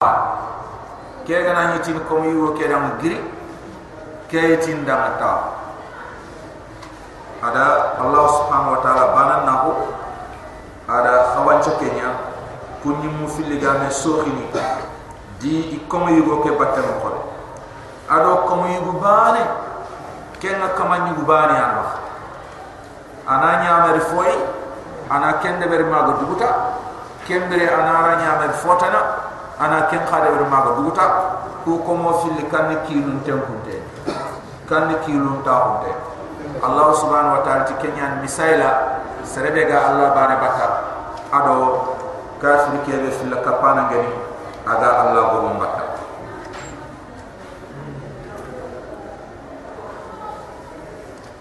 ke gana ni tin ko mi wo ke dam giri ke tin da ta ada allah subhanahu wa taala banan na ko ada khawan kenya kunni mu fili ga me sokhini di i ko mi wo ke batte mo ko ado ko mi wo bane ken na kama ni wo bane ando ananya mer foy ana kende ber mago duguta kembere anara nya mer fotana ana ken khade wer maga duguta ku ko mo fil kan kilun tempunte kan kilun taunte allah subhanahu wa ta'ala ti kenyan misaila serebe ga allah bare bata ado kafir ke be fil kapana ngani aga allah go mo bata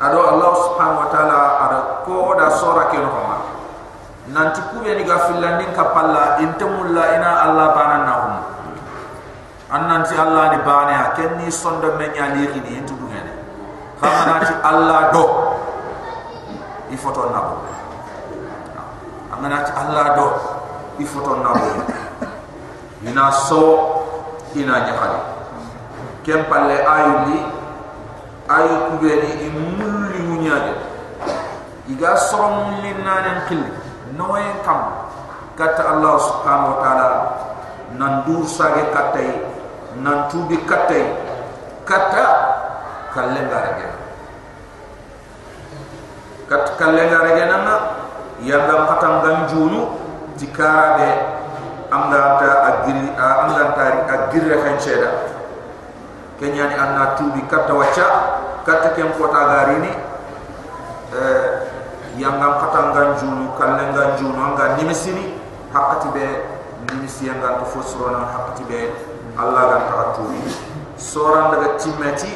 ado allah subhanahu wa ta'ala ada ko da sora ke no nanti ku be ni ga fillandin kapalla intamulla ina allah bana annanti allah ni bana ya kenni sondo men ya li ni intu dungene khamana ti allah do. I foto na bo. Amana ti allah do i foto na bo. Ina so ina nyakali. Kem palle ayu ni ayu ku be ni imulli munyade iga sorom linnanen khilli noye kam. Kata Allah subhanahu wa ta'ala nan dur sage katai nan tubi katai. Kata kallenga rege kat kallenga rege nana yanga patam ganjunu dikara be amga ta agiri amga ta agirre khancheda kenyani anna tubi kata wacha kata kem kota garini eh yang ngam katangan junu kallengan junu anga nimisini hakati be nimisi yang gantu fosrona hakati be Allah gan taraturi soran daga timmeti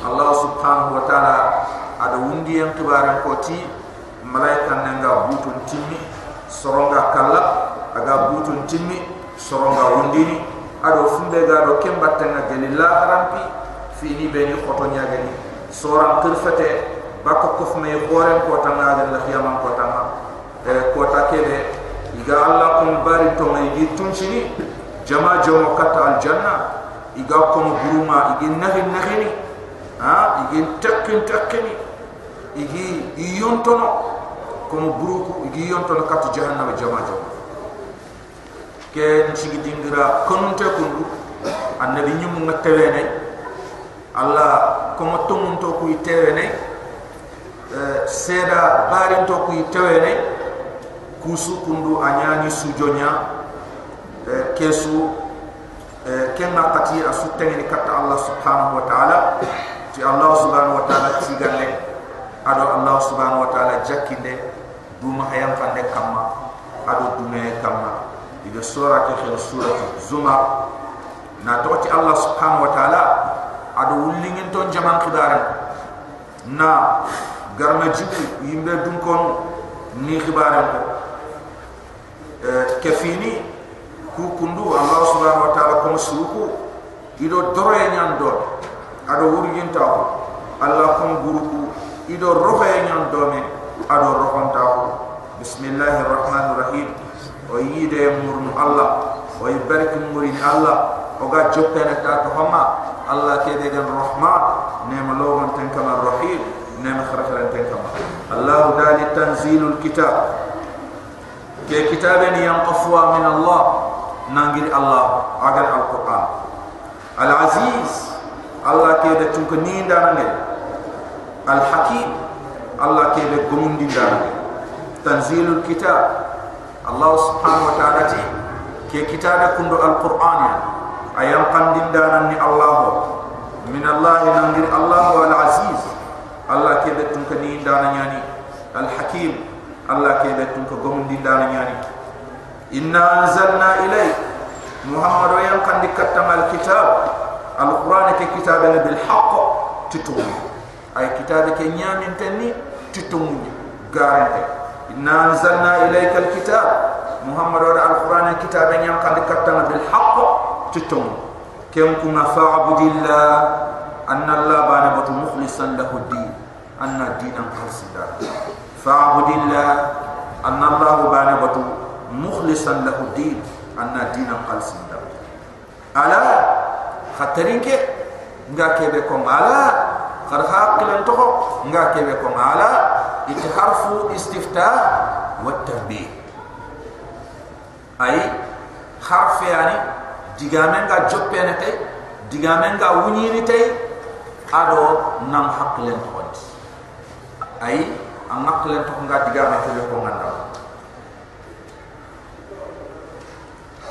Allah subhanahu wa ta'ala ada wundi yang kibaran koti malaika nanga butun timmi soronga kala aga butun timmi soronga wundini ado funde ga do kembatenga gelilla rampi. Fini beni khotonya gani soran kirfate bako kof me gore ko tanga de la khiyama ko tanga e ko ta kebe iga alla kun bari to me jama jomo kata al janna iga ko buruma igi nahi nahi ha? Igi takkin takkini igi yontono ko mo buruku igi yontono kata jahannam jama jomo ke nchigi dingira konunte kundu. Annabi nyum ngatewene alla ko mo tumunto ku itewene seda barin to ku tewene kusu kundu anyani sujonya kesu kenna qati asu tengeni katta Allah subhanahu wa ta'ala. Ti Allah subhanahu wa ta'ala tigalle ado Allah subhanahu wa ta'ala jakinde duma hayam fande kamma ado dume kamma diga sura ke khir surah zumar. Na to ti Allah subhanahu wa ta'ala ado wulingin ton jaman khidaren na garma jibu yimbe dun kon ni khibaran ko kafini kukundu Allah subhanahu wa ta'ala kama suku ido doroye nyan do ado wurgin taw Allah kum guru ido roha nyan do me ado rohon taw bismillahirrahmanirrahim. O yide murnu Allah o ibarik murin Allah. O ga jopena ta to homa Allah kede gan rahmat. Nem logon ten kama rahim nem khara ten kama Allah dali tanzilul kitab. Ke kitabani yanqafu min Allah nanggiri Allah agar Al-Quran. Al-Aziz Allah kira cungka ni darang ni Al-Hakim Allah kira gomong di darang Tanzilul Kitab Allah subhanahu wa ta'ala ji Kira kita ada kundu Al-Quran Ayam kandim darang ni Allah. Min Allah yang nanggiri Allah Al-Aziz Allah kira cungka ni darang ni. Al-Hakim Allah kira cungka gomong di darang ni kitab al quran ke kitab al bil haqq titum ay kitab ke nyamin tanni titum garante inna anzalna ilayka al kitab muhammadu al quran kitab yang kan dikatam bil haqq titum kem kuna fa'budillah. Anna allah bana batu mukhlisan lahu din. Anna dinan khasida fa'budillah. Anna allah bana batu anna dinan khasida ala khatarinke nga kebe ko ala. Khar haqilan to nga kebe ko ala. It harfu istiftah wa tanbih ay harf yani digamen ga joppene tay digamen ga wunyini tay ado nam haqilan to ay ang haqilan to nga digamen kebe ko nganda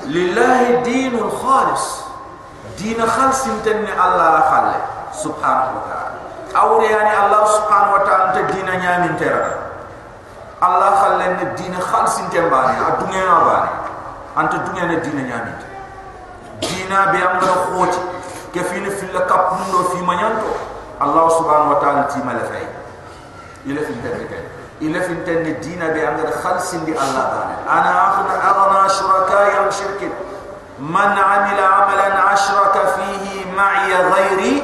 لله الدين الخالص دين خالص تن الله لا خالص سبحانه وتعالى. أو يعني الله سبحانه وتعالى دين نعم ترى الله خالص خلنا الدين خالص تن باني. الدنيا نعم باني. أنت الدنيا الدين نعم, نعم دينا بأمر خوتي. كفين في لكابندو في مانيانتو الله سبحانه وتعالى تيما لفعي إلى في الدين إلى في الدين الدين بأمر خالص دي الله باني. أنا أخذ أغر شركاء عن شرك من عمل عملا أشرك فيه معي غيري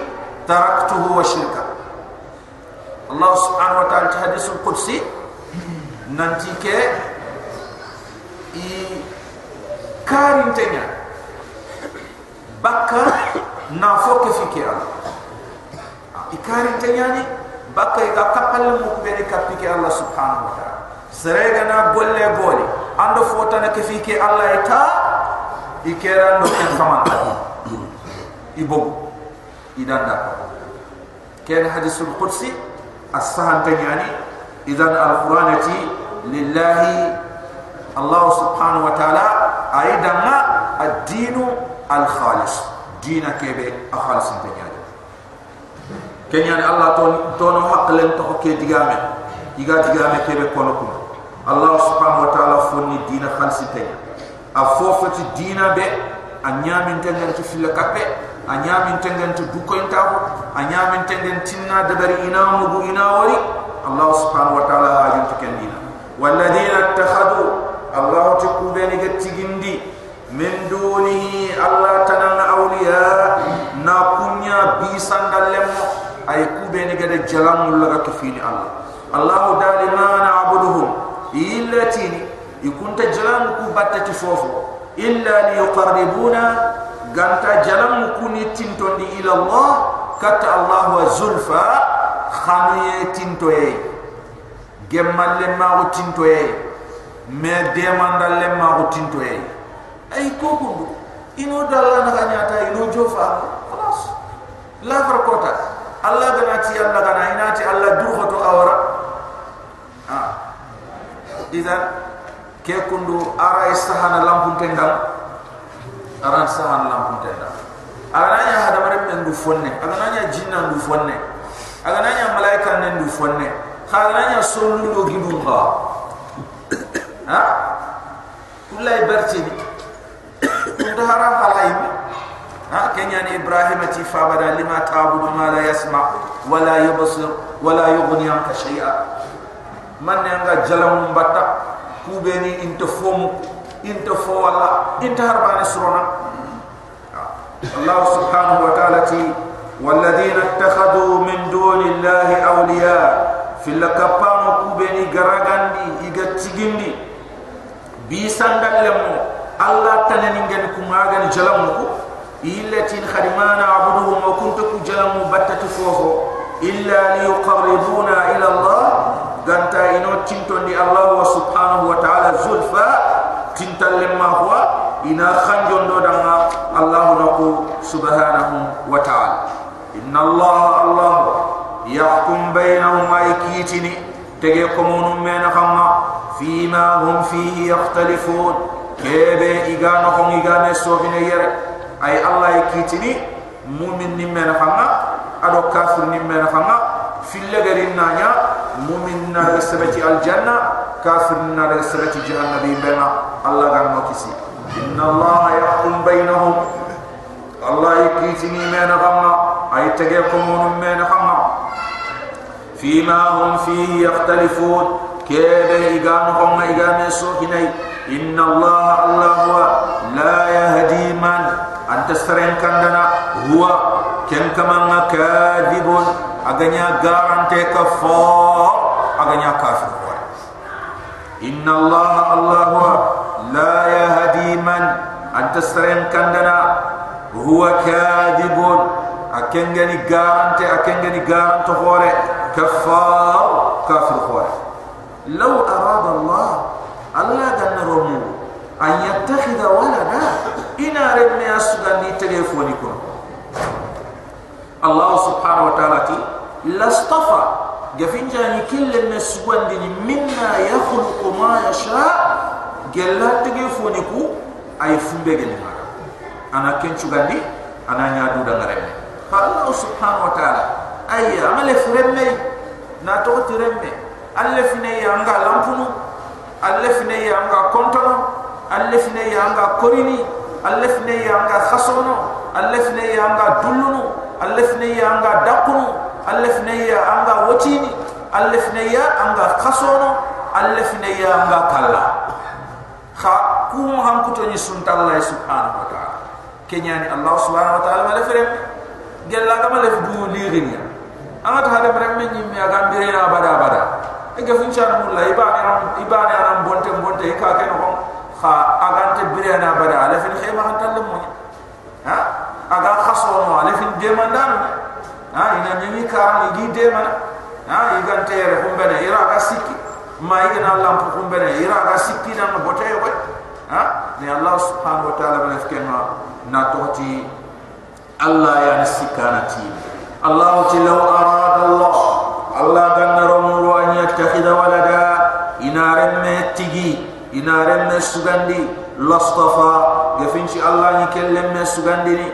تركته وشركه الله سبحانه وتعالى تحدث القدسي ننتيك إي كارين تنيا بكا نافوك فيك الله إي كارين تنيا baka iga kapal mu beri kapike Allah subhanahu wa ta'ala serega na ando fota na kefike Allah ita ikera no ken kaman ibo idanda ken hadithul qudsi as-sahan tanyani idan al-quranati lillahi Allah subhanahu wa ta'ala aidama ad-dinu al-khalis. Dina kebe al-khalis tanyani kenya ni Allah ton tono hak len to ke digame. Iga digame ke be kono kuma Allah subhanahu wa ta'ala fonni dina khalsi tay a fofati dina be a nyamin tengen ti fil kape a nyamin tengen ti du ko intako a nyamin tengen tinna dabari ina mugu ina wari Allah subhanahu wa ta'ala ajin to ken dina. Walladheena ittakhadhu Allah tikubeni getigindi min dunihi Allah tanana awliya na kunya bisan dalemo ay kube ni gade jalam mulla ga kifini allah. Allah dali ma illatini ikunta jalan ku batta ti fofu illa li yuqarribuna ganta jalan ku ni tinto di ila Allah kata Allah wa zulfa khamiye tinto ye gemmal ma ko tinto ye me demandal le ma ko tinto ye ay koko ino dalla na ganyata ino jofa. Khalas. La far kota Allah ganati Allah ganainati Allah duhoto awara. Ah. إذا كي كندو أرى استهان لامبون تندم أرى استهان لامبون تندم أغنانيا هذا مرم نندو فنن أغنانيا جنن نندو فنن أغنانيا ملايكا نندو فنن خاغنانيا سولو دو جيبون غا ها كل أي برتين كنت هرى حلايم ها كن يعني إبراهيم تفابدا لما تعبد ما لا يسمع ولا يبصر ولا يغني عنك شيئا عنك شيئا من ينغا جلم بطا كوبيني انت فوم انت فو الله انت هربان سرونا الله سبحانه وتعالى والذين اتخذوا من دون الله أولياء في اللكبام كوبيني غراغاندي إيغا تيغندي بيسان دلمو الله تننين كماغاني جلمو التي خدمان عبدهم وكنت كجلم بتت فوفو إلا ليقربونا إلى الله ganta ino tinto di Allah wa subhanahu wa ta'ala zulfa cinta lima huwa ina khanjon do danga Allah naku subhanahu wa ta'ala. Inna Allah Allah yakum bainahum aikitini tege komunu mena khamma fima hum fihi yakhtalifun kebe igano kong igane sobine yere. Ay Allah ikitini mumin nimena khamma ado kafir nimena khamma fillegarin nanya mu'min na sabati al janna kafir na da sabati jahannam bi bena allah gan mo kisi inna allah yahkum bainahum allah ay kitini men xanga ay tege ko mun men xanga فيما هم فيه يختلفون كيف إيغان هم إيغان سوكيني إن الله الله لا يهدي من anta seren kandana huwa ken kama kadibun aganya garante ka fo aganya kafir. Ko inna allah allah la yahdi man. Anta seren kandana huwa kadibun akengeni garante akengeni garante hore kafar kafir. Hore law arada allah allah ganna romu an yattakhidha walada. Ina renne asugandi telefoni ko allah subhanahu wa ta'ala ti lastafa gafinja ni kille me sugandi ni. Minna yakhluqu ma yasha. Gella telefoni ku ay fumbe gani ana kenchu gandi ana nyaadu da ngaremme fa allah subhanahu wa ta'ala ay amale fremme na to tiremme alle fine yanga lampunu alle fine yanga kontono alle fine yanga korini alle fine yanga khasono alle fine yanga wotini alle fine yanga khasono alle fine yanga kala kha kum ham kuto ni sunta allah subhanahu wa ta'ala. Kenyani allah subhanahu wa ta'ala male frem gella ga male du lirinya amata hada frem ni mi aga mbire na bada bada. E ga fin chana mulla ibane ram ibane ram bonte bonte ka ken ko kha agante bire na bada ala fin khema han mo ha? Aga khaso no ala fin de mandan ha ina nyimi ka ni gi de man ha igante re kumbene ira ga sikki ma igana lampu kumbene ira ga sikki na bote ko ha? Ni allah subhanahu wa ta'ala bana fikema na tohti allah ya sikanati allah ti law arada allah allah ganna romuru an yattakhidha walada. Inaren me tigi. Inaren me sugandi. Lastafa. Gafinci allah ni kellem me sugandi ni.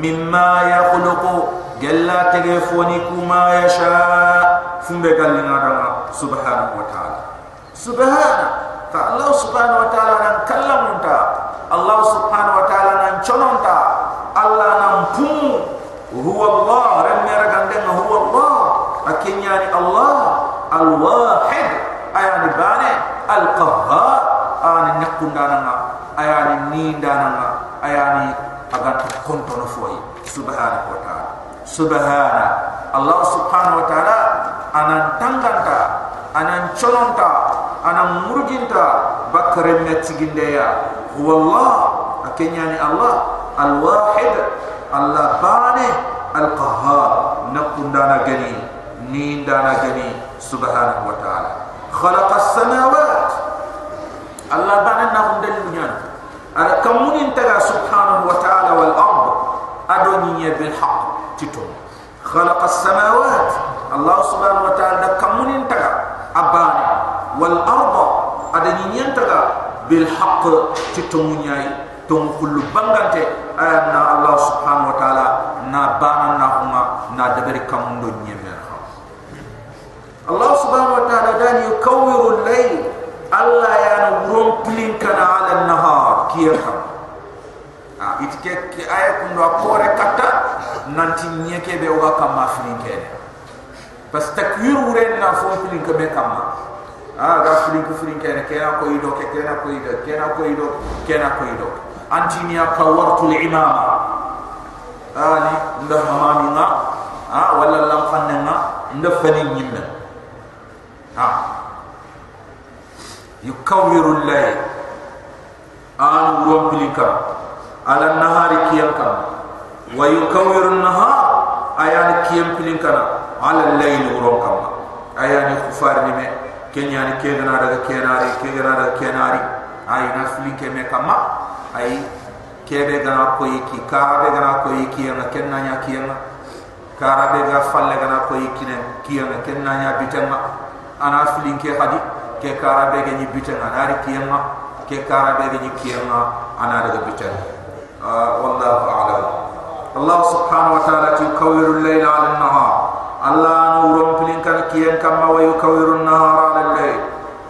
Mimma yakhluqu fumbe gallinga dama subhanahu wa ta'ala. Subhanahu ka Allah subhanahu wa ta'ala nan kallamunta Allah subhanahu wa ta'ala nan chononta Allah nan pum huwa Allah remme ragande na huwa Allah akinyani Allah al-wahid ayani bane al-qahhar ani nakundana ayani nindana ayani agat kontono foyi subhanahu wa ta'ala subhana. Allah subhanahu wa ta'ala anan tanganta anan chononta ana murjinta bakare metiginde ya huwa allah akenya ni allah al wahid allah bane al qahhar nakundana gani ni ndana gani subhanahu wa ta'ala. Bane na hundal nyan ala kamunin taga subhanahu wa ta'ala wal ard adoni bil haqq subhanahu wa ta'ala kamunin taga abane wal arda. Ada nyintaga bil haqq. Titomunyai tom kullu bangante ayana allah subhanahu wa taala na bana na huma na dabari kamundo nyembe allah subhanahu wa taala dani yukawiru al-layl. Allah ya nurum plin kana ala an-nahar kiyaka ah itike nanti nyeke be wa kama filin kene pas takwir wuren na fo filin ke be kama. Ah ga filin ku filin kene kena ko ido ke kena ko ido kena ko ido kena ko ido. Antinia kawartu al-imama ani nda hamami nga. Ah wala lam fanne nga nda fani nyimna ha yukawiru al-layl an rom filin ka ala nahari kiyam ka wa yukawiru an-nahar ayan kiyam filin kana ala al-layl rom ka ayani khufar ni me kenya ni ke gana daga kenari ke gana daga kenari ay na fili ke me kama ay ke be gana ko yiki ka be gana ko yiki na kenna nya kiyanga ka be ga falle gana ko yiki ne kiyanga kenna nya bitanga ana fili ke hadi ke ka be ga ni bitanga na ri kiyanga ke ka be ga ni kiyanga ana daga bitanga uh, wallahu a'lam الله سبحانه وتعالى يكور الليل على النهار. الله نور فلين كان كيان كما ويكور النهار على الليل.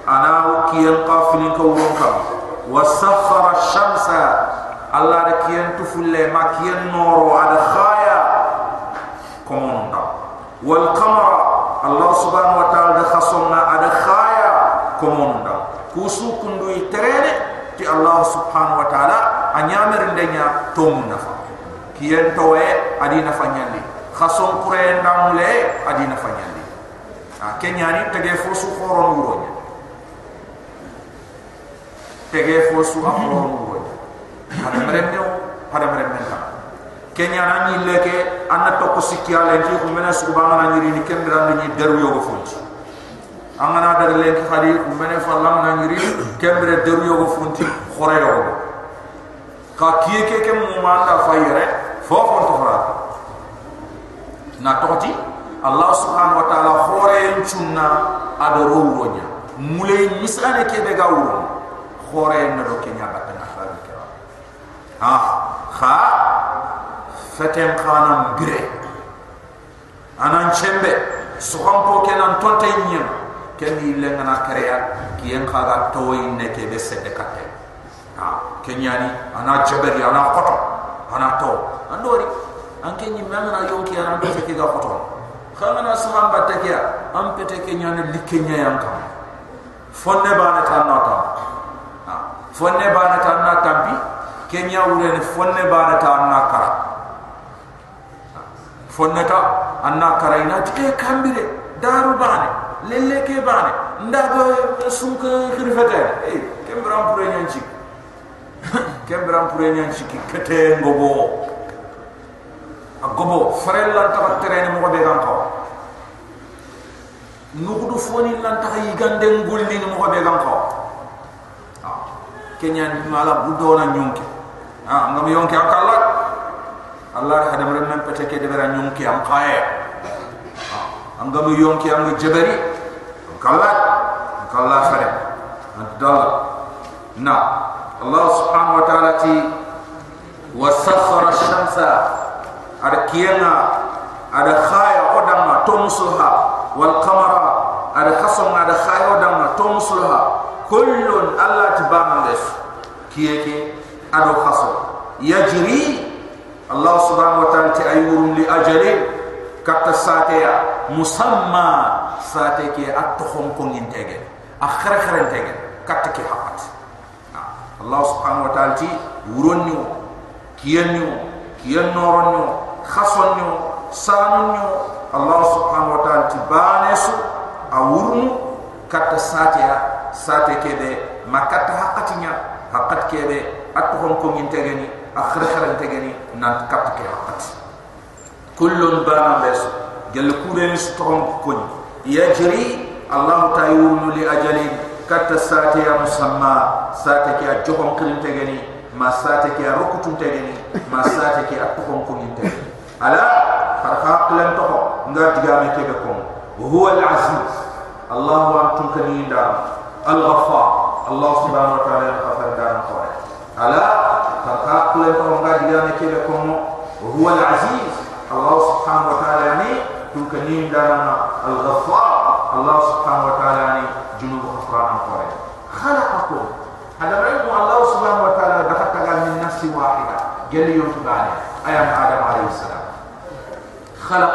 أنا وكيان قافلين كورون كما. وسخر الشمس. الله كيان تفل ما كيان نور على خايا. كمون والقمر. الله سبحانه وتعالى خصمنا على خايا. كمون كوسو كندو يترين تي الله سبحانه وتعالى أن أنيامر لنا تومنا فا. Kiyen towe adina fanyandi khasom kuren namule adina fanyandi a kenyani tege fo su khoron wuro nya tege fo su a khoron wuro nya hada merenne hada merenne ta. Kenya na ni leke anna to ko sikya le ti ko mena su banga na ni ni kembra ni deru yogo funti angana dar le ki khadi ko mena fa lam na ni kembra deru yogo funti khore yogo. Ka kiye ke ke mu ma da fa yere fo fo to fara na to ti allah subhanahu wa ta'ala khore en chunna ado ro mulay misane ke be gawro khore en do kenya batana fa ke. Ha? Kha? Feten khanam gire. Anan chembe. Soham po kenan tonte nyem ken ni lengana kreya ki en khaga toy ne ke be sede katte ha? Kenyani ana jabari ana koto ana to ando wari anke ni manga na yonki ya ando se kiga foto khanga na sahan batakia am pete ke nyana likke nya yanka fonne bana tan na ta fonne bana tan na tampi kenya wure ne fonne bana tan na kara fonne ta anna kara ina tike kambire daru bane lelle ke bane ndago sunka khirfata e kembram pure nyanchi kembram pure nyanchi ki kete ngobo agobo farel lan ta terene mo be gan ko nugudu foni lan ta yi gande ngulni mo be gan ko kenyan mala budona nyonke ah ngam yonke akalla Allah hada mere men pete ke debera nyonki am khaye am gamu yonki am jabari kala kala fare adal na Allah subhanahu wa ta'ala ti wasakhara shamsa ada kiyana ada khaya odama tomsulha wal qamara ada khasam ada khaya odama tomsulha kullun Allah tibana des kiyeke ado khasam. Yajri Allah subhanahu wa ta'ala ti ayurum li ajalin. Kata sateya musamma sate ke atokhon ko ngintege akhara khara ngintege kata ke hakat Allah subhanahu wa ta'ala ti uronni kiyanni kiyan noronni khasonni sanonni Allah subhanahu wa ta'ala ti banesu awurnu kata sateya sate ke be makata hakatinya hakat ke be atokhon ko ngintege ni akhir kharan tegani nan kap ke hakat kullun bana bes gel kure ni strom ko yajri allah ta'ala li ajali كات ساتة يا مسمى ساتة كيا جوهم كرين تجني ما ساتة كيا ركوتون تجني ما ساتة كيا أتوهم كونين تجني ألا فرقاق لن تقع نجا تجامع كيبكم وهو العزيز الله أنتم كنين دام الغفار الله سبحانه وتعالى غفر دام قوي ألا فرقاق لن تقع نجا تجامع كيبكم وهو العزيز الله سبحانه وتعالى يعني تكنين دام الغفار الله سبحانه وتعالى يعني جنوبه kufrana kore khala aku. Hada ilmu Allah subhanahu wa ta'ala dakat tagal min nafsi wahida. Gali yun tugani ayam Adam alaihi salam. Khala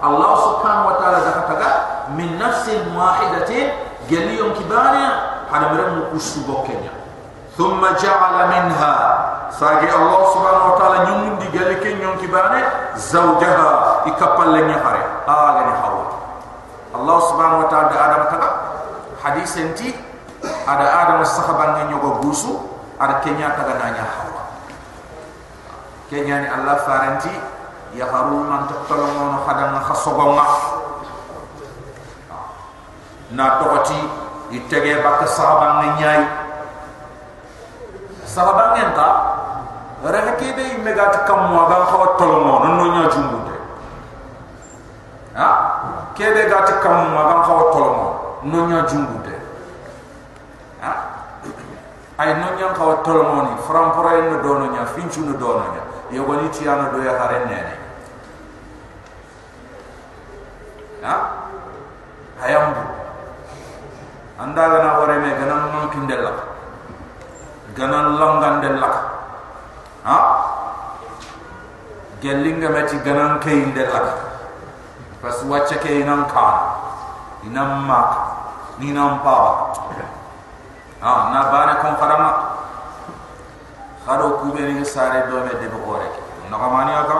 Allah subhanahu wa ta'ala dakat tagal min nafsi wahida te gali kibani hada ilmu usu bokenya. Thumma ja'ala minha. Sagi Allah subhanahu wa ta'ala nyumun di gali kenyon kibani zawjaha ikapal lenyahare alani hawa. Allah subhanahu wa ta'ala Adam hadis enti ada ada sahabat nya nyogo gusu ada kenya kada nanya hawa. Kenya ni allah faranti, ya harun man tolong ono kada nga khasogong ma na tokoti itege bak sahaban nya nyai. Sahabat nya ta rahke be megat kam mo ga ko no nya jumbu ha? Kebe gat kam mo ko ko tolmo no nya jumbude ha ay no nya ko tolmo ni fram pore no do no nya finchu no do no nya yo goni ti ana do ya hare nene. Ha hayambu. Anda gana wore me gana non kindela. Ganan langan den lak ha gelinga meti ganan ke inde lak pas wacha ke inan ka inam ma ni nam pa ha na bana kon farama kharo ku be ni sare do me de ko rek no ka mani aka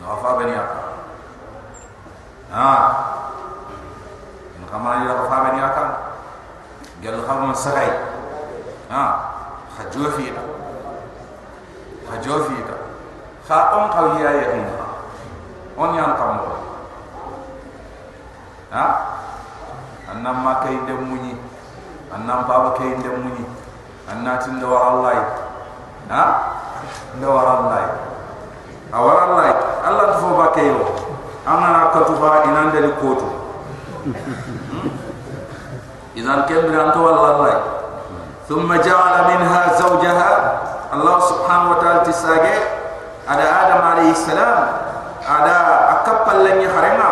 no fa be ni aka ha. No ka mani aka fa be ni aka gel khamo sagai ha. Hajo fi ta hajo fi ta kha on qawiya yaqin on yan kam ha annan ma kai da munyi. Annan baba kai da munyi. Annan tin da war Allah na da war Allah a war Allah Allah to ba kai yo amana ka to inan da likoto hmm? idan idan kembra anto wallahi thumma ja'ala minha zawjaha. Allah subhanahu wa ta'ala tisage ada Adam alayhi salam. Ada akappal lanya harenga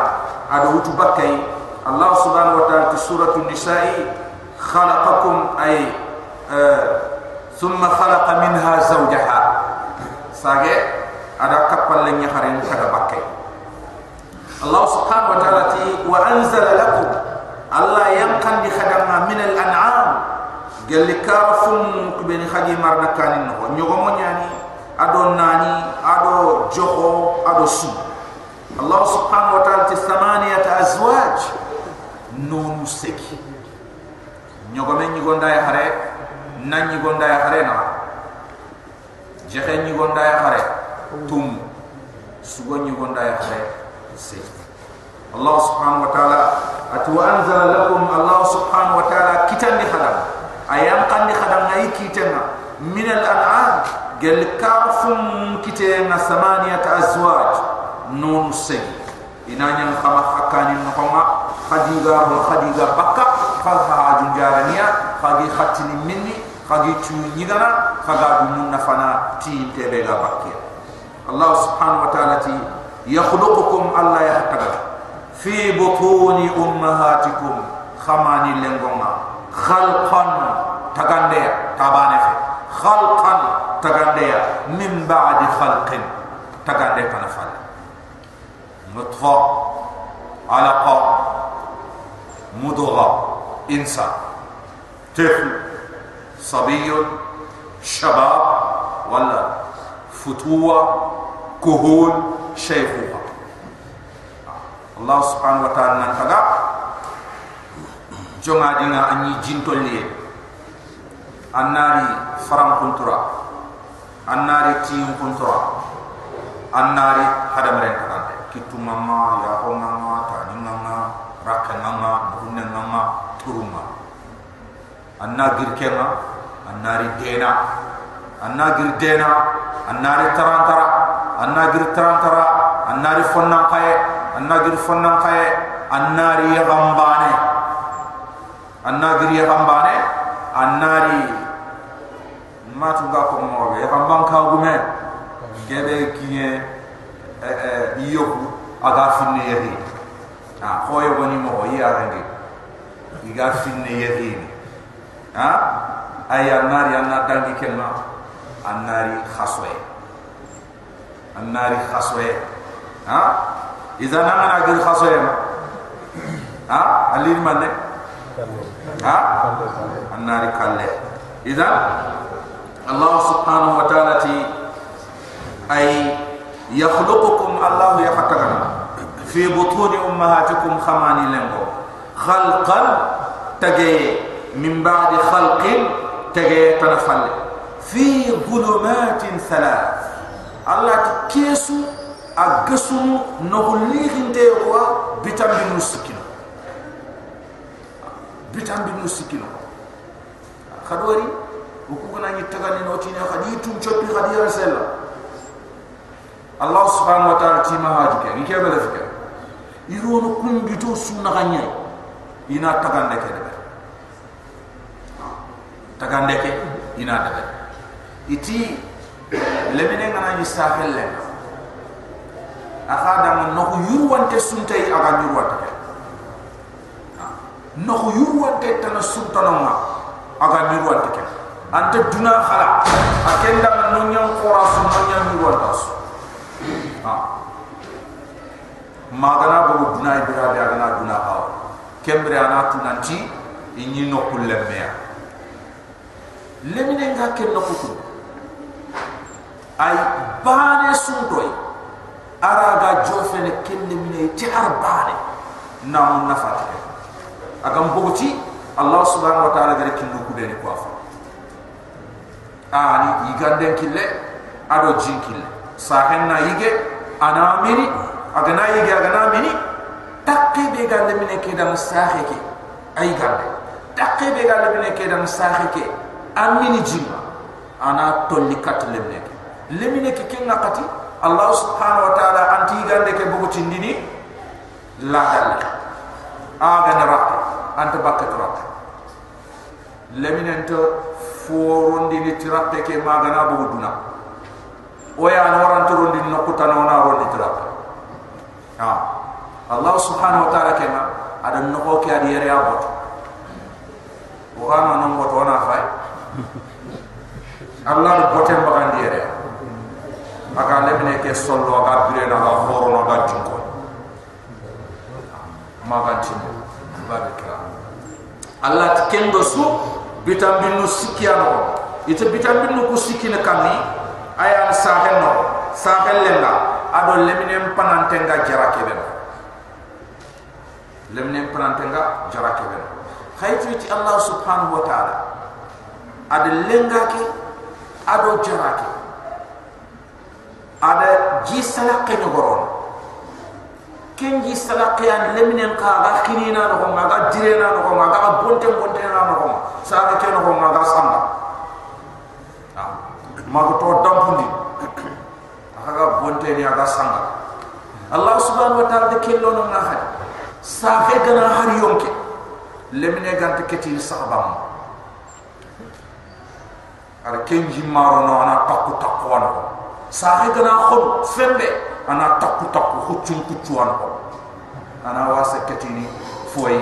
ada utubakai allah subhanahu wa ta'ala suratul nisa'i khalaqakum ay thumma khalaqa minha zawjaha sage ada kappal lan yahrem kada bakkay allah subhanahu wa ta'ala ti wa anzala lakum allah yanqan di khadama min al an'am gelli kafum kubeni khadi marna kanin no nyogo nyani ado nani ado joho ado su allah nonu seki. Nyogo men nyi gonda ya hare nan nyi gonda ya hare na. Jehe nyi gonda ya hare tum. Sugo nyi gonda ya hare seki. Allah subhanahu wa ta'ala atu anzala lakum allah subhanahu wa ta'ala kitan di khadam ayam kan di khadam ngai kitena min al an'am gel kafum inanya kama hakani nokoma khadiga wa khadiga bakka falha ajun jaraniya khagi khatini minni khagi tu nyigana khaga dumun nafana ti tebe ga bakkiya allah subhanahu wa ta'ala ti yakhluqukum allah yahtaga fi butuni ummahatikum khamani lengoma khalqan tagande tabane fe khalqan tagande min ba'di khalqin tagande kana fal nutfa alaqa mudgha insan طفل صبي شباب ولا فتوة كهول شيخوخة الله سبحانه وتعالى نتغى جمع دينا أني جنتو ليه الناري فرم كنترا الناري تيم كنترا الناري هذا مرين kitu nama ya ho nama ta ni nama raka nama bunna nama turuma. Anna girkema annari dena. Anna gir dena annari tarantara. Anna gir tarantara annari fonna kae anna gir fonna kae annari yambane anna gir yambane annari matu ga ko mo be yambang ka gume gebe eh iyoku aga finne yehi ah hoyo goni mo yi arangi iga finne yehi ha? Ay annari anna dangi kelma annari khaswe. Annari khaswe. Ha? Idan ana gir khaswe ma? Ha? Ali manne? Ha? Annari kalle. Idan allah subhanahu wa ta'ala ti ay yakhluqukum الله يفتغنا في بطون أمهاتكم خماني لنكو خلقا تجي من بعد خلق تجي تنفل. في ظلمات ثلاث. الله تكيسو أقسم نغليه انتهوا بتم بالنسكين بتم بالنسكين خدوري وكوكنا نتغني نوتين خديتم شبي خديرا سلا Allah subhanahu wa ta'ala tima haji ke ni kebe lefike iruonu kundito suna ganyay ina tagande ke debe. Tagande ke ina debe. Iti lemine ngana yisafel le akada ngon noku yurwante suntei aga yurwante ke noku yurwante tana suntana ma aga yurwante ke ante duna khala. Akenda ngon korasun korasu ngon nyan yurwante ha magana bo duna ibira de aga duna hawa kembre ana tunanti inyi no kullemmea lemine nga ken no kutu ay bane sundoy araga jofene ken lemine ti ar bane nam nafat agam bogoti allah subhanahu wa ta'ala gare kinu ku deni ko afa ani igande kille ado jin kille sahen na yige ana mini agana yige agana mini takke be galle mine ke dam sahe ke. Ay galle takke be galle mine ke dam sahe ke. Amini jima. Ana tolli kat lemne lemine ke. Kenga kati allah subhanahu wa ta'ala anti gande ke bugo tindini la dalle aga na rakka anta bakka rakka lemine to forondi ni tiratte ke magana bugo duna o ya na waran to rondi no ko tan ona rondi tiratte ha. Allah subhanahu wa ta'ala kema ada no ko ke adi yere abot o kana no bot ona fay allah do botem bagandi yere aga lemine ke sollo aga bire na ga horo no ga tinko tinko babika allah kendo su bitam binu sikiano ite bitam binu ku sikine kami aya sahen no. Sahen lenga ado lemine panantenga jarake ben lemine panantenga jarake ben khaytu ti allah subhanahu wa ta'ala. Ad lenga ke? Ado jarake ada jisala ke nyogoron ken jisala ke an lemine ka ga khinina no ma ga direna no ma ga bonte bonte na no sa ke no ma ga samba ma ko to dampundi aga bonte ni aga sanga allah subhanahu wa ta'ala de kello no na hadi sa fe gana har yonke lemine gante keti sahabam ar kenji maro no ana takku takku wana sa fe gana khon fembe ana takku takku huccum kuccu wana ana wasa keti ni foy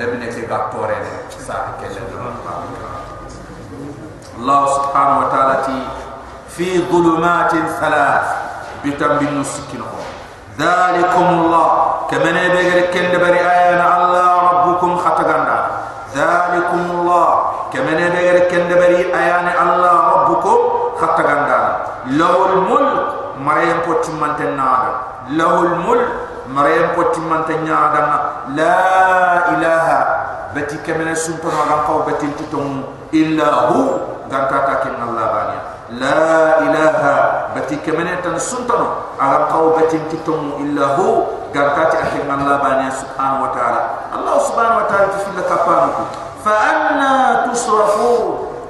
lemine ke ga tore ne sa ke le Allah subhanahu wa ta'ala ti في ظلمات ثلاث بتم بالنسكين ذلكم الله. كما يبغر كند بري آيان الله ربكم خطقنا ذلكم الله. كما يبغر كند بري آيان الله ربكم خطقنا له الملك مريم قتمنت النار له الملك مريم قتمنت النار لا إله. بتي كما سنتنا غنقو بتي تتم إلا هو. غنقاكا الله. ilaha. Bati kemene tan suntano ala qaw batin kitum illa hu. Gantati ati man labani subhanahu wa ta'ala. Allah subhanahu wa ta'ala tifilla kapanu fa anna tusrafu.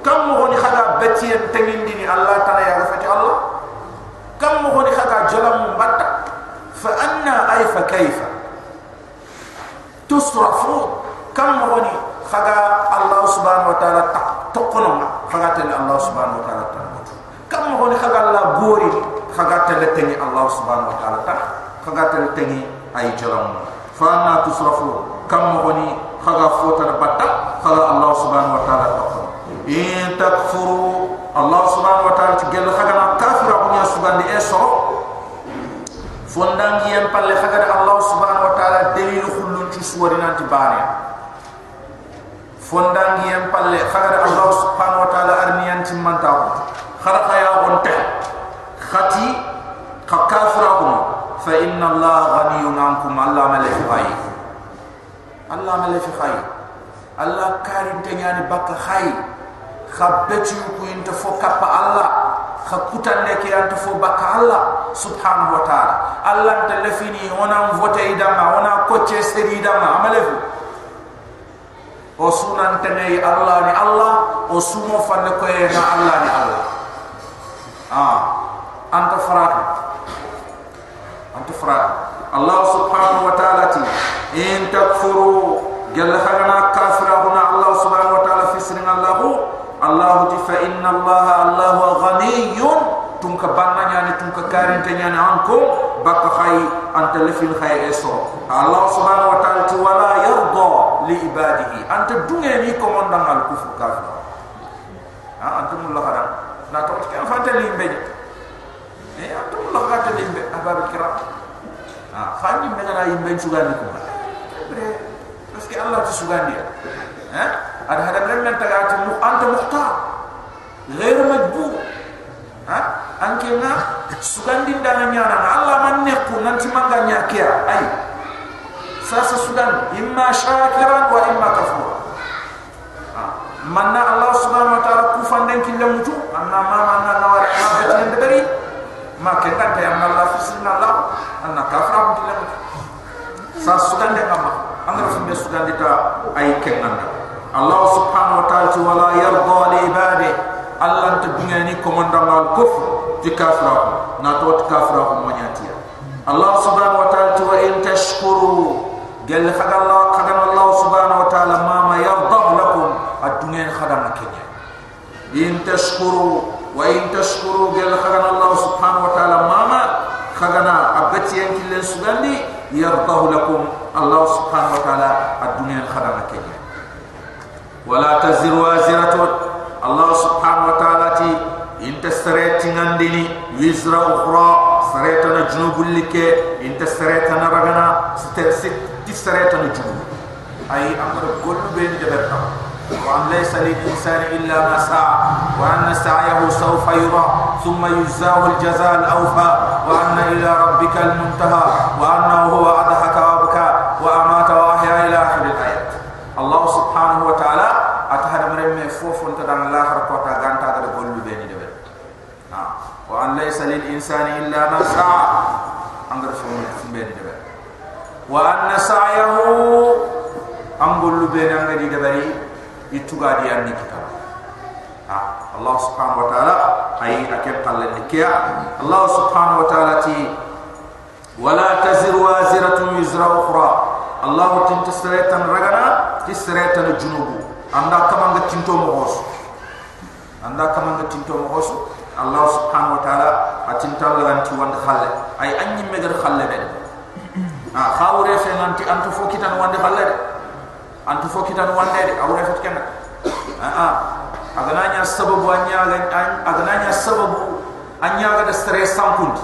Kam mohoni khada bati en tengindini allah ta'ala ya rafati allah. Kam huni khada jalam batta fa anna ay fa kayfa tusrafu. Kam mohoni khada allah subhanahu wa ta'ala taqtuqnuma khada tani allah subhanahu wa ta'ala kam mo ni khaga la gori khaga tele tengi allah subhanahu wa taala ta khaga tele tengi ay jaram fa na tusrafu. Kam mo ni khaga fota na batta khaga allah subhanahu wa taala ta in takfuru allah subhanahu wa taala ti gel khaga na kafira ko nya subhanahu e so fondangi en palle khaga allah subhanahu wa taala dalil khulun ci suwari nanti bane fondangi en palle khaga allah subhanahu wa taala arniyan timmantaw خلق يا غنت خطي كافركم فإن الله غني عنكم الله ملك خاي الله ملك خاي الله كارم تنياني بك خاي خبتي كو انت فو كاب الله خكوتان لك انت فو بك الله سبحانه وتعالى الله انت لفيني وانا مفوتي دما وانا كوتشي سري دما عمله o sunan tenay allah ni allah o sumo fanne ko e na allah ni allah ah anta faratu anta faratu allah subhanahu wa ta'ala ti in takfuru gal khagana kafira huna allah subhanahu wa ta'ala fi sirrin allah allah ti fa inna allah allah ghaniyun tunka banna nyani tunka karin te nyani anko bakka khay anta lefin khay eso allah subhanahu wa ta'ala ti wala yarda li ibadihi anta dunge ni komandang al kufur kafir anta mulla khada na to kan fanta limbe eh anta mulla khada limbe abab kiram ha khani me na yimbe sugandi ko bre parce que allah ti sugandi ha ada hada remmen tagati mu anta muhtar غير مجبور ha anke na sugandi ndana nyana Allah man nekku nanti manga nyakia ay sasa sugan imma shakiran wa imma kafura ha manna Allah subhanahu wa ta'ala ku fanden ki lamutu anna ma manna na wa ma betin de bari ma ke ta ya Allah fi sunna Allah anna kafra mu tile sa sugan de ngam angra fi be sugan de ta ay ke nganda Allah subhanahu wa ta'ala wala yarda li ibadi Allah ta dunya ni komandang al kufr ti kafra na to kafra ko manyati Allah subhanahu wa ta'ala wa in tashkuru. Gel khaga Allah khaga Allah subhanahu wa ta'ala ma ma yarda lakum ad-dunya khadama kenya in tashkuru wa in tashkuru gel khaga Allah subhanahu wa ta'ala ma ma khagana abati en killen sugandi yarda lakum Allah subhanahu wa ta'ala ad-dunya khadama kenya wala taziru waziratun Allah subhanahu wa ta'ala ti inta sareti ngandini wizra ukhra sareta na junubul like inta sareta na ragana ti sareta na junub ay amara gollu ben jaberta wa an laysa lil insani illa ma sa'a wa anna sa'yahu sawfa yura thumma yujzahu al jazaa al awfa wa anna ila rabbika al muntaha wa annahu huwa adhaka wa abka wa amata wa ahya ila akhir al ayat Allah subhanahu wa ta'ala atahada be fo be be ituga di anni kita. Ha allah subhanahu wa ta'ala ay akem qalle ni kiya allah subhanahu wa ta'ala ti wala taziru waziratun wizra ukhra. Allah tintasratan ragana tisratan junubu. Anda kama nga tinto mo hosu anda kama nga tinto mo hosu allah subhanahu wa ta'ala atinta la ganti wand khalle ay anyi megar khalle de ha khawre fe nanti antu fokitan wand khalle antu fokitan wande de awre fe kenna ha ha agananya sababu anya agananya sababu anya ga stress sampundi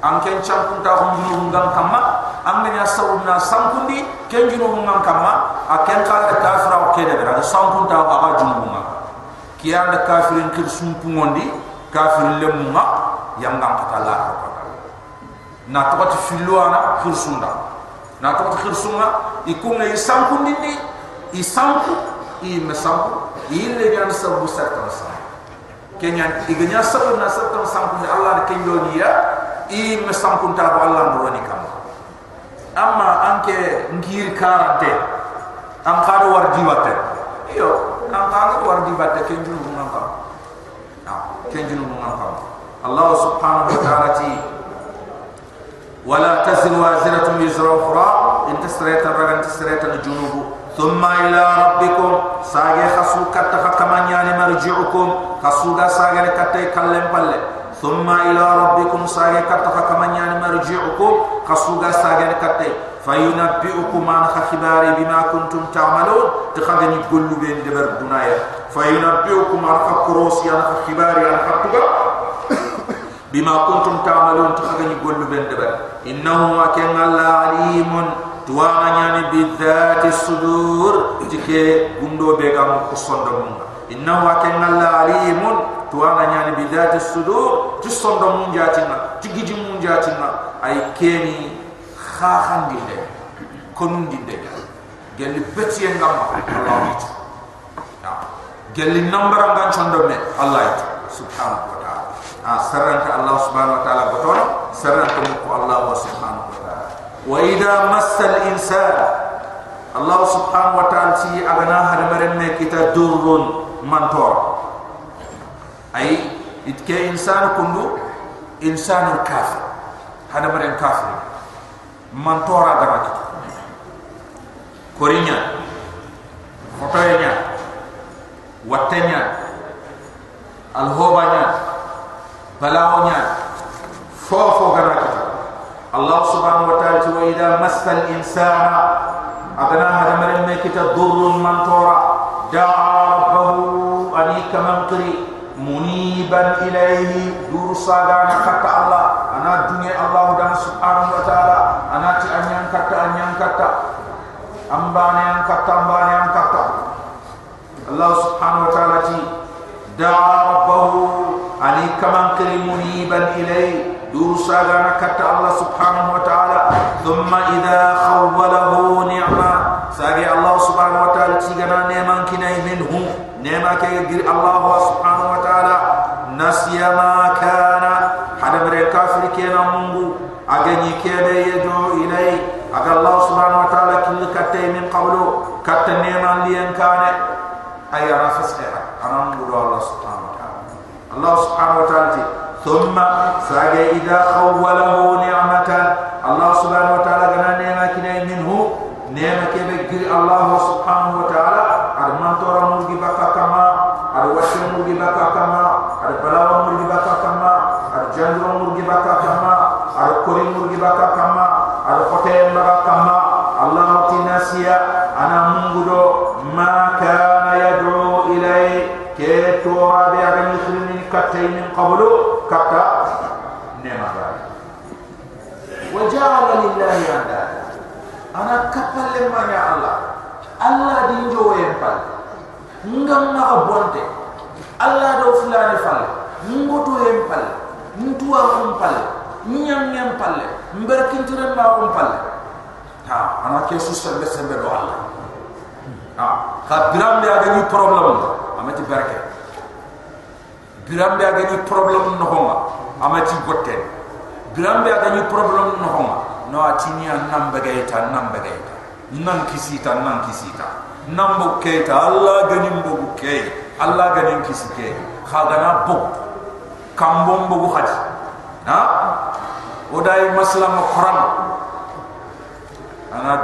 an ken champunta ko ngulu ngam kamma an nya sawu na sampundi ken junu ngam kamma a ken kala da kafira o kede bera da sampunta junu ngam kiya da kafirin kir sumpu ngondi kafirin lemma yam ngam kata la na to ti filwana kir sunda na to ti kir sunga? Ikunga i sampundi ni i sampu i me sampu i le nya sabu sarta sa kenya iganya sabu na sarta sampundi allah da kenyo niya i me sampunta ko Allah no woni kam amma anke ngir karante am khado war di watte yo am khado war di watte ken junu ngam kam na ken junu ngam kam Allah subhanahu wa ta'ala ti wala tazir waziratun wizra ukhra in tasrata ragan tasrata junubu thumma ila rabbikum sage khasu katta kama nyani marji'ukum khasu ga sage katta kallem palle ثم إلى ربكم ساجي كتف كما يعني مرجعكم خصوغا ساجي كتف فينبئكم عن خباري بما كنتم تعملون تخذني قلوا بين دبر الدنيا فينبئكم عن كروسي عن خباري عن bima kuntum ta'malun takhagani gollu ben de ber innahu wa kan alimun. Tuwa nyani bi dhati sudur. Jike gundo be gam ko sondo mun innahu wa kan alimun. Tuwa nyani bi dhati sudur. Ti sondo mun jati na ti gidi mun jati na ay keni kha khangi de kon ndi allah itu. Ya. gel nambara ngan sondo me allah subhanahu wa ta'ala ah saranta Allah subhanahu wa ta'ala baton saranta mu Allah subhanahu wa ta'ala. Wa idha massa al insan Allah subhanahu wa ta'ala ti agana har maremme kita durrun mantor. Ay itke insan kundu insan kafir. Hada bare kafir. Man tora dara ki korinya. Fotoynya watenya alhobanya balawonya fofo gara ki Allah subhanahu wa ta'ala wa idha massal insana adana hada bare me kita durrun man tora da'a rabbahu anika qiri muniban ilaihi dur sagana kata Allah. Ana dunia Allah dan subhanahu wa ta'ala ana ti anyang kata anyang kata ambane yang kata ambane yang kata. Allah subhanahu wa ta'ala ti da'a rabbahu ani kaman kiri muniban ilaihi dur sagana kata Allah subhanahu wa ta'ala thumma idha khawwalahu ni'ma sagi Allah subhanahu wa ta'ala tigana neman kinai minhu nema ke gir Allah subhanahu wa ta'ala nasiya ma kana hada mere kena mungu agani kede yedo ilay aga allah subhanahu wa ta'ala kil katte min qablu katte neman liyan kane ay thumma saga idha khawwalahu ni'matan allah subhanahu wa ta'ala gana nema kinay minhu nema kebe gir allah subhanahu wa ta'ala ar man tora mungi baka kama ar washe mungi baka kama ar balawa mungi baka kama ar jandro mungi baka ana kapalle manya Allah? Allah di njowe empal ngam na bonte Allah do fulani fal ngoto empal ntuwa empal nyam nyam palle mberkintire ma empal ha ana ke susta be sembe do Allah. Ha ka biram be aga ni problem amati barke biram be aga ni problem no homa amati gotte biram be aga ni problem no homa no atini an nam bagaita nam bagaita nan kisita nan kisita nam buketa allah ganim bu ke allah ganim kisike khagana bu. Kambom bu hadi ha? Odai maslam quran. Ana